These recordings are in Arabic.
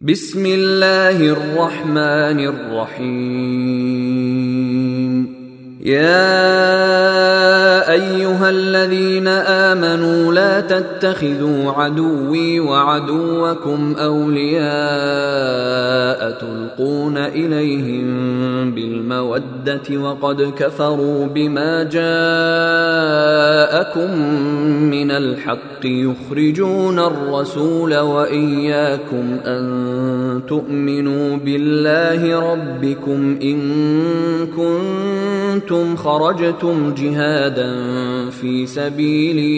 بسم الله الرحمن الرحيم. يا أيها الذين آمنوا لا تتخذوا عدوي وعدوكم أولياء تلقون إليهم بالمودة وقد كفروا بما جاءكم من الحق يخرجون الرسول وإياكم أن تؤمنوا بالله ربكم كنتم كنتم خرجتم جهادا في سبيلي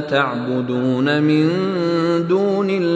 تعبدون من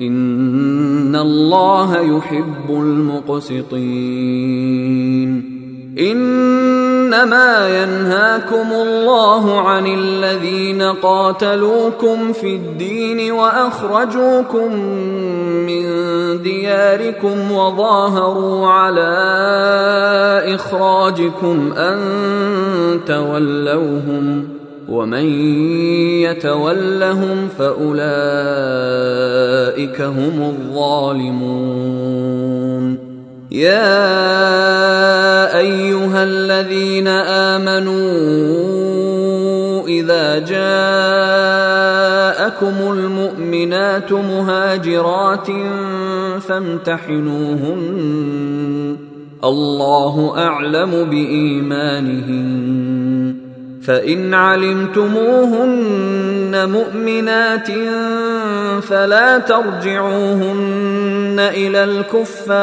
ان الله يحب المقسطين انما ينهاكم الله عن الذين قاتلوكم في الدين واخرجوكم من دياركم وظاهروا على اخراجكم ان تولوهم ومن يتولهم فأولئك هم الظالمون. يا أيها الذين آمنوا إذا جاءكم المؤمنات مهاجرات فامتحنوهن. الله أعلم بإيمانهن. فإن علمتموهن مؤمنات فلا ترجعوهن إلى الكفار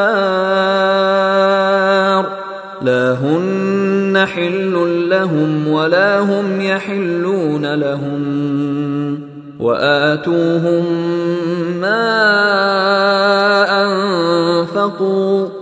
لا هن حل لهم ولا هم يحلون لهم وآتوهم ما أنفقوا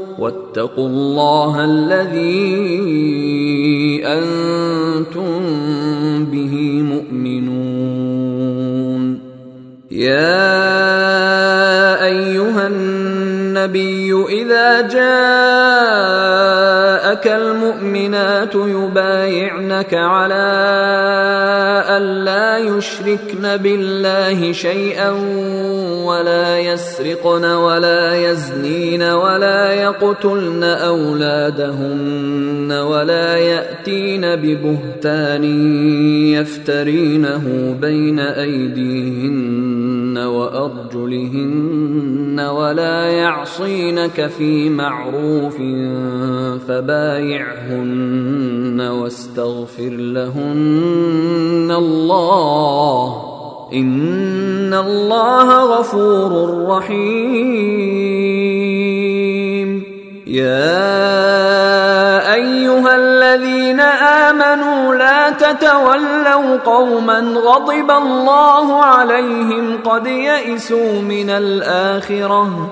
واتقوا الله الذي أنتم به مؤمنون. يا النبي إذا جاءك المؤمنات يبايعنك على أن لا يشركن بالله شيئا ولا يسرقن ولا يزنين ولا يقتلن أولادهن ولا يأتين ببهتان يفترينه بين أيديهن وأرجلهن ولا يعصينك في معروف فبايعهن واستغفر لهن الله. إن الله غفور رحيم. يا أيها الذين آمنوا لا تتولوا قوما غضب الله عليهم قد يئسوا من الآخرة.